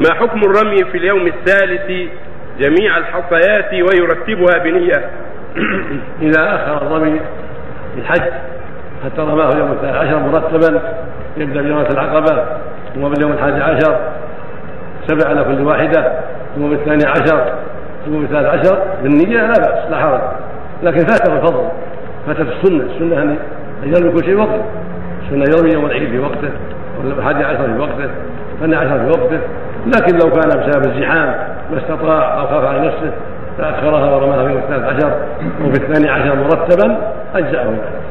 ما حكم الرمي في اليوم الثالث جميع الحصيات ويرتبها بنية؟ إذا أخر الرمي الحج حتى رماه اليوم الثالث عشر مرتبا يبدأ بيوم العقبة ثم باليوم الحادي عشر سبع على كل واحدة ثم بالثاني عشر ثم بالثالث عشر بالنية لا بأس لا حرج. لكن فاته الفضل فاتت السنة السنة أن يرمي كل شيء وقته السنة يرمي يوم العيد في وقته والحادي عشر في وقته الثاني عشر في وقته لكن لو كان بسبب الزحام ما استطاع أو خاف على نفسه فأخرها ورماها في الثالث عشر وفي الثاني عشر مرتبا أجزأه ذلك